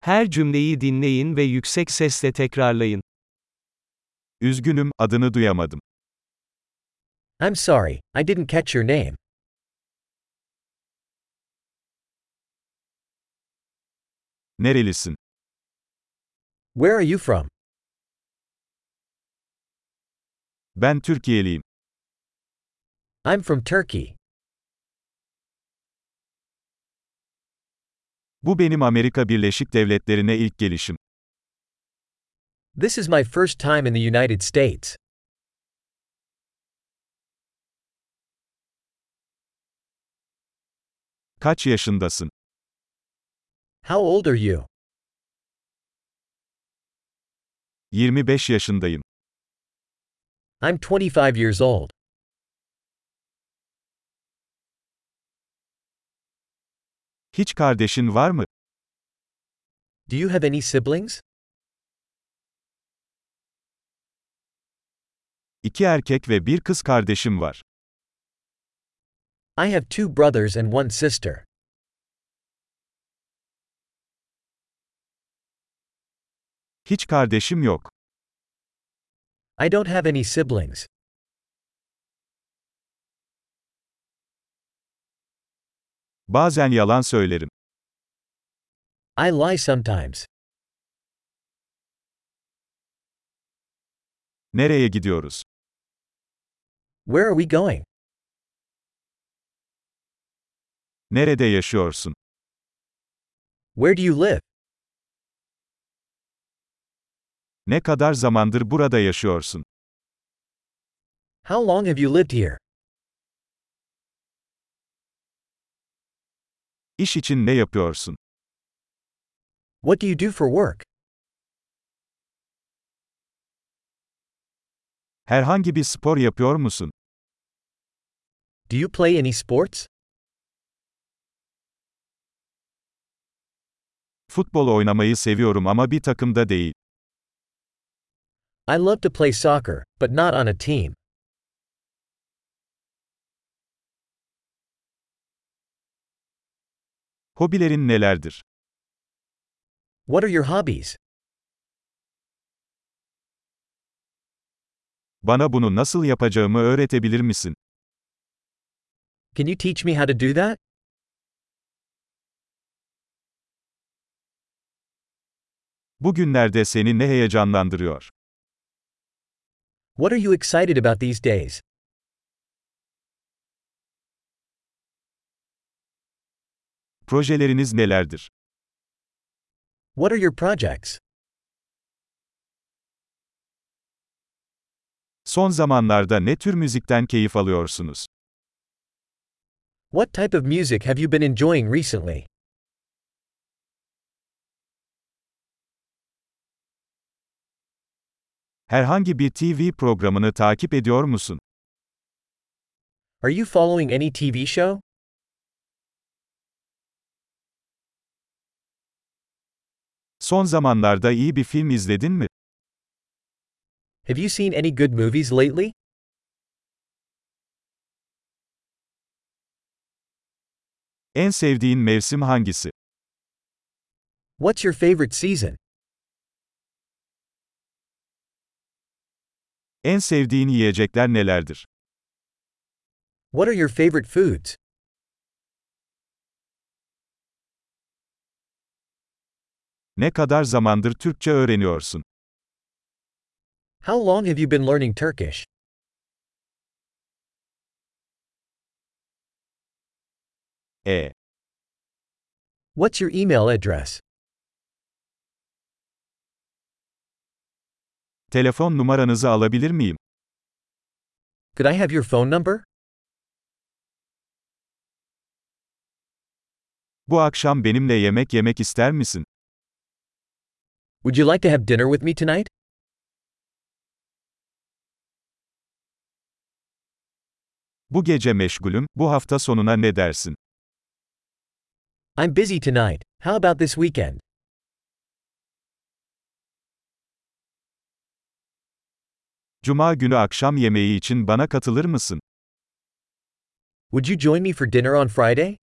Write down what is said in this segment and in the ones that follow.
Her cümleyi dinleyin ve yüksek sesle tekrarlayın. Üzgünüm, adını duyamadım. I'm sorry, I didn't catch your name. Nerelisin? Where are you from? Ben Türkiye'liyim. I'm from Turkey. Bu benim Amerika Birleşik Devletleri'ne ilk gelişim. This is my first time in the United States. Kaç yaşındasın? How old are you? 25 yaşındayım. I'm 25 years old. Hiç kardeşin var mı? Do you have any siblings? İki erkek ve bir kız kardeşim var. I have two brothers and one sister. Hiç kardeşim yok. I don't have any siblings. Bazen yalan söylerim. I lie sometimes. Nereye gidiyoruz? Where are we going? Nerede yaşıyorsun? Where do you live? Ne kadar zamandır burada yaşıyorsun? How long have you lived here? İş için ne yapıyorsun? What do you do for work? Herhangi bir spor yapıyor musun? Do you play any sports? Futbol oynamayı seviyorum ama bir takımda değil. I love to play soccer, but not on a team. Hobilerin nelerdir? What are your hobbies? Bana bunu nasıl yapacağımı öğretebilir misin? Can you teach me how to do that? Bugünlerde seni ne heyecanlandırıyor? What are you excited about these days? Projeleriniz nelerdir? What are your projects? Son zamanlarda ne tür müzikten keyif alıyorsunuz? What type of music have you been enjoying recently? Herhangi bir TV programını takip ediyor musun? Are you following any TV show? Son zamanlarda iyi bir film izledin mi? Have you seen any good movies lately? En sevdiğin mevsim hangisi? What's your favorite season? En sevdiğin yiyecekler nelerdir? What are your favorite foods? Ne kadar zamandır Türkçe öğreniyorsun? How long have you been learning Turkish? E. What's your email address? Telefon numaranızı alabilir miyim? Could I have your phone number? Bu akşam benimle yemek yemek ister misin? Would you like to have dinner with me tonight? Bu gece meşgulüm, bu hafta sonuna ne dersin? I'm busy tonight. How about this weekend? Cuma günü akşam yemeği için bana katılır mısın? Would you join me for dinner on Friday?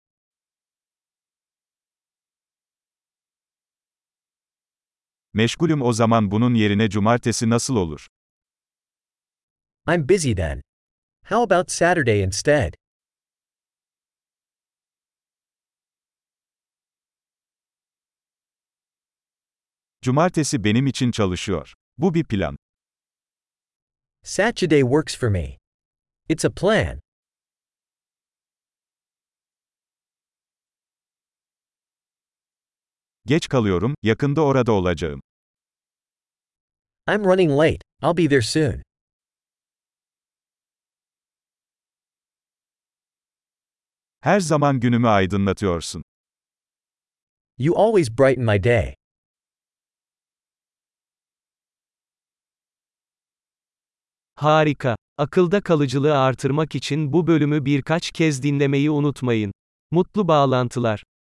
Meşgulüm o zaman bunun yerine cumartesi nasıl olur? I'm busy then. How about Saturday instead? Cumartesi benim için çalışıyor. Bu bir plan. Saturday works for me. It's a plan. Geç kalıyorum, yakında orada olacağım. I'm running late, I'll be there soon. Her zaman günümü aydınlatıyorsun. You always brighten my day. Harika. Akılda kalıcılığı artırmak için bu bölümü birkaç kez dinlemeyi unutmayın. Mutlu bağlantılar.